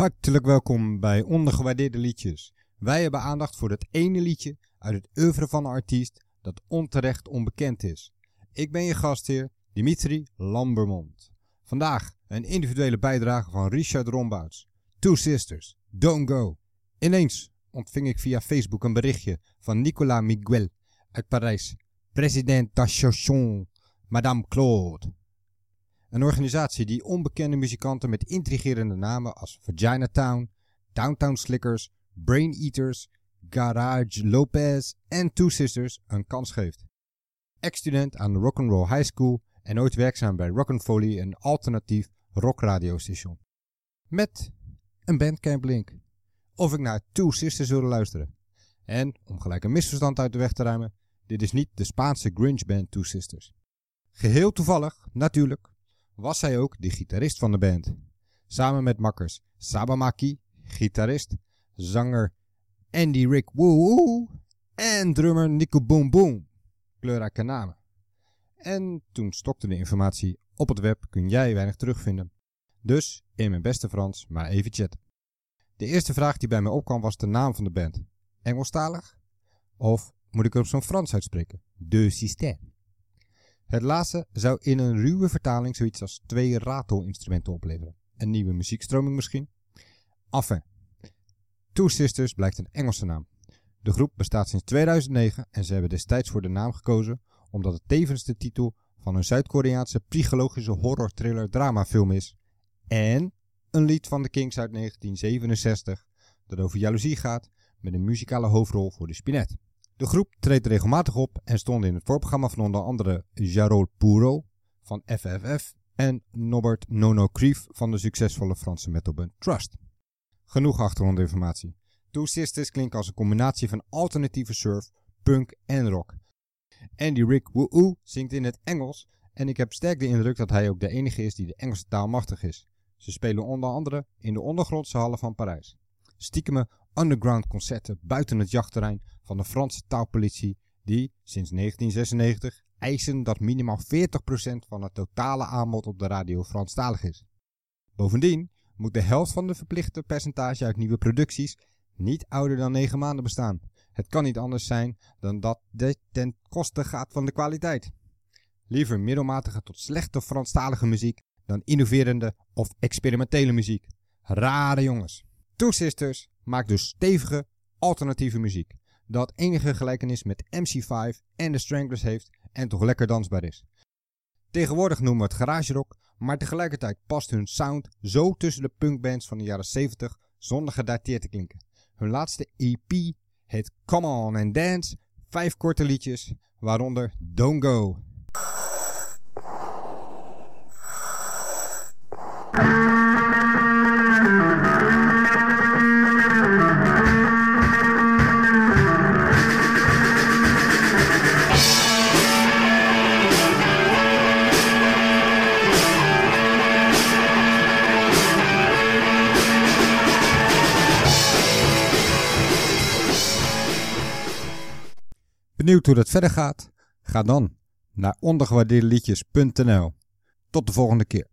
Hartelijk welkom bij Ondergewaardeerde Liedjes. Wij hebben aandacht voor het ene liedje uit het oeuvre van een artiest dat onterecht onbekend is. Ik ben je gastheer, Dimitri Lambermond. Vandaag een individuele bijdrage van Richard Rombouts. Two Sisters, Don't Go. Ineens ontving ik via Facebook een berichtje van Nicolas Miguel uit Parijs. President d'Association Madame Claude. Een organisatie die onbekende muzikanten met intrigerende namen als Vagina Town, Downtown Slickers, Brain Eaters, Garage Lopez en Two Sisters een kans geeft. Ex-student aan de Rock'n'Roll High School en ooit werkzaam bij Rock'n'Foley, een alternatief rockradiostation. Met een bandcamp link. Of ik naar Two Sisters wilde luisteren. En, om gelijk een misverstand uit de weg te ruimen, dit is niet de Spaanse grunge band Two Sisters. Geheel toevallig, natuurlijk, was zij ook de gitarist van de band. Samen met makkers Sabamaki, gitarist, zanger Andy Rick Woo en drummer Nico Boom Boom. Kleurrijke namen. En toen stokte de informatie. Op het web kun jij weinig terugvinden. Dus, in mijn beste Frans, maar even chatten. De eerste vraag die bij mij opkwam was de naam van de band. Engelstalig? Of moet ik er op zo'n Frans uitspreken? De Système. Het laatste zou in een ruwe vertaling zoiets als twee ratelinstrumenten opleveren. Een nieuwe muziekstroming misschien? Enfin. Two Sisters blijkt een Engelse naam. De groep bestaat sinds 2009 en ze hebben destijds voor de naam gekozen omdat het tevens de titel van een Zuid-Koreaanse psychologische horror-thriller dramafilm is. En een lied van de Kings uit 1967 dat over jaloezie gaat met een muzikale hoofdrol voor de Spinet. De groep treedt regelmatig op en stond in het voorprogramma van onder andere Jarol Puro van FFF en Norbert Nono van de succesvolle Franse metalband Trust. Genoeg achtergrondinformatie. Two Sisters klinkt als een combinatie van alternatieve surf, punk en rock. Andy Rick Woo zingt in het Engels en ik heb sterk de indruk dat hij ook de enige is die de Engelse taal machtig is. Ze spelen onder andere in de ondergrondse hallen van Parijs. Stiekeme underground concerten buiten het jachtterrein van de Franse taalpolitie die sinds 1996 eisen dat minimaal 40% van het totale aanbod op de radio Franstalig is. Bovendien moet de helft van de verplichte percentage uit nieuwe producties niet ouder dan 9 maanden bestaan. Het kan niet anders zijn dan dat dit ten koste gaat van de kwaliteit. Liever middelmatige tot slechte Franstalige muziek dan innoverende of experimentele muziek. Rare jongens. Two Sisters maakt dus stevige, alternatieve muziek. Dat enige gelijkenis met MC5 en de Stranglers heeft en toch lekker dansbaar is. Tegenwoordig noemen we het garage rock, maar tegelijkertijd past hun sound zo tussen de punkbands van de jaren 70 zonder gedateerd te klinken. Hun laatste EP heet Come On and Dance, vijf korte liedjes, waaronder Don't Go. Benieuwd hoe dat verder gaat? Ga dan naar ondergewaardeerdeliedjes.nl. Tot de volgende keer.